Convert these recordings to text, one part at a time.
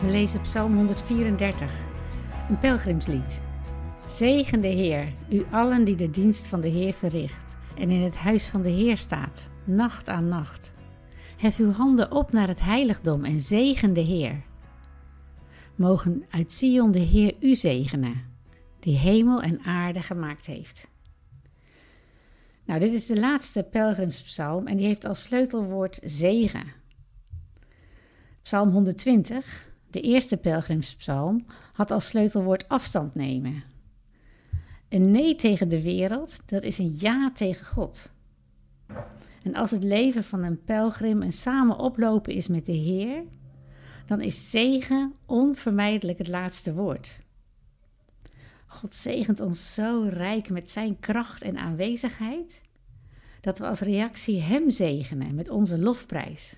We lezen Psalm 134, een pelgrimslied. Zegen de Heer, u allen die de dienst van de Heer verricht en in het huis van de Heer staat, nacht aan nacht. Hef uw handen op naar het heiligdom en zegen de Heer. Mogen uit Sion de Heer u zegenen, die hemel en aarde gemaakt heeft. Nou, dit is de laatste pelgrimspsalm en die heeft als sleutelwoord zegen. Psalm 120, de eerste pelgrimspsalm, had als sleutelwoord afstand nemen. Een nee tegen de wereld, dat is een ja tegen God. En als het leven van een pelgrim een samen oplopen is met de Heer, dan is zegen onvermijdelijk het laatste woord. God zegent ons zo rijk met Zijn kracht en aanwezigheid, dat we als reactie Hem zegenen met onze lofprijs.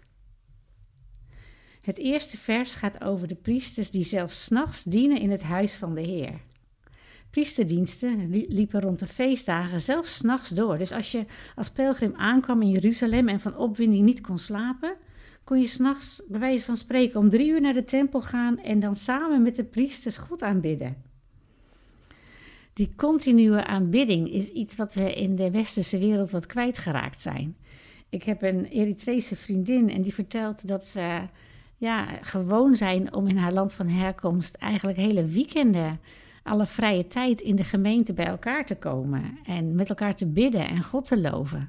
Het eerste vers gaat over de priesters die zelfs nachts dienen in het huis van de Heer. Priesterdiensten liepen rond de feestdagen zelfs s'nachts door. Dus als je als pelgrim aankwam in Jeruzalem en van opwinding niet kon slapen, kon je s'nachts, bij wijze van spreken, om drie uur naar de tempel gaan en dan samen met de priesters God aanbidden. Die continue aanbidding is iets wat we in de westerse wereld wat kwijtgeraakt zijn. Ik heb een Eritrese vriendin en die vertelt dat ze ja, gewoon zijn om in haar land van herkomst eigenlijk hele weekenden, alle vrije tijd in de gemeente bij elkaar te komen en met elkaar te bidden en God te loven.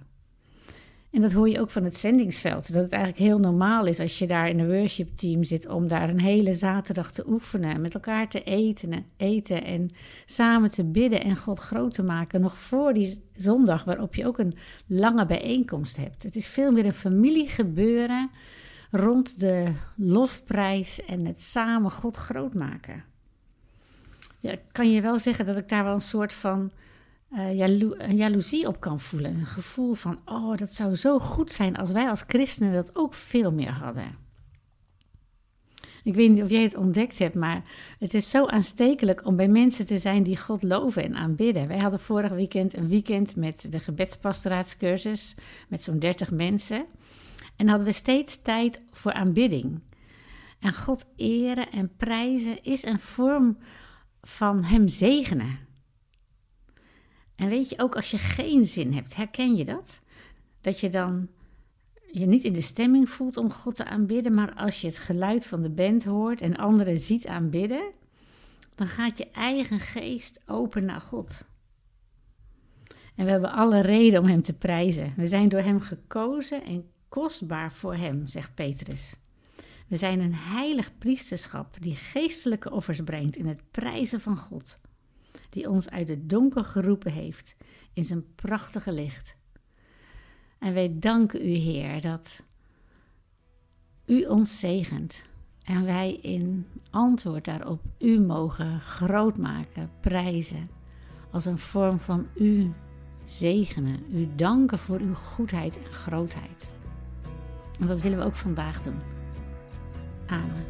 En dat hoor je ook van het zendingsveld. Dat het eigenlijk heel normaal is als je daar in een worship team zit om daar een hele zaterdag te oefenen, met elkaar te eten, eten en samen te bidden en God groot te maken. Nog voor die zondag waarop je ook een lange bijeenkomst hebt. Het is veel meer een familiegebeuren rond de lofprijs en het samen God groot maken. Ja, kan je wel zeggen dat ik daar wel een soort van uh, jaloezie op kan voelen. Een gevoel van, oh, dat zou zo goed zijn als wij als christenen dat ook veel meer hadden. Ik weet niet of jij het ontdekt hebt, maar het is zo aanstekelijk om bij mensen te zijn die God loven en aanbidden. Wij hadden vorig weekend een weekend met de gebedspastoraatskeurs's met zo'n 30 mensen. En hadden we steeds tijd voor aanbidding. En God eren en prijzen is een vorm van Hem zegenen. En weet je, ook als je geen zin hebt, herken je dat? Dat je dan je niet in de stemming voelt om God te aanbidden, maar als je het geluid van de band hoort en anderen ziet aanbidden, dan gaat je eigen geest open naar God. En we hebben alle reden om Hem te prijzen. We zijn door Hem gekozen en kostbaar voor Hem, zegt Petrus. We zijn een heilig priesterschap die geestelijke offers brengt in het prijzen van God, die ons uit het donker geroepen heeft in zijn prachtige licht. En wij danken u, Heer, dat u ons zegent en wij in antwoord daarop u mogen grootmaken, prijzen, als een vorm van u zegenen, u danken voor uw goedheid en grootheid. En dat willen we ook vandaag doen. Amen.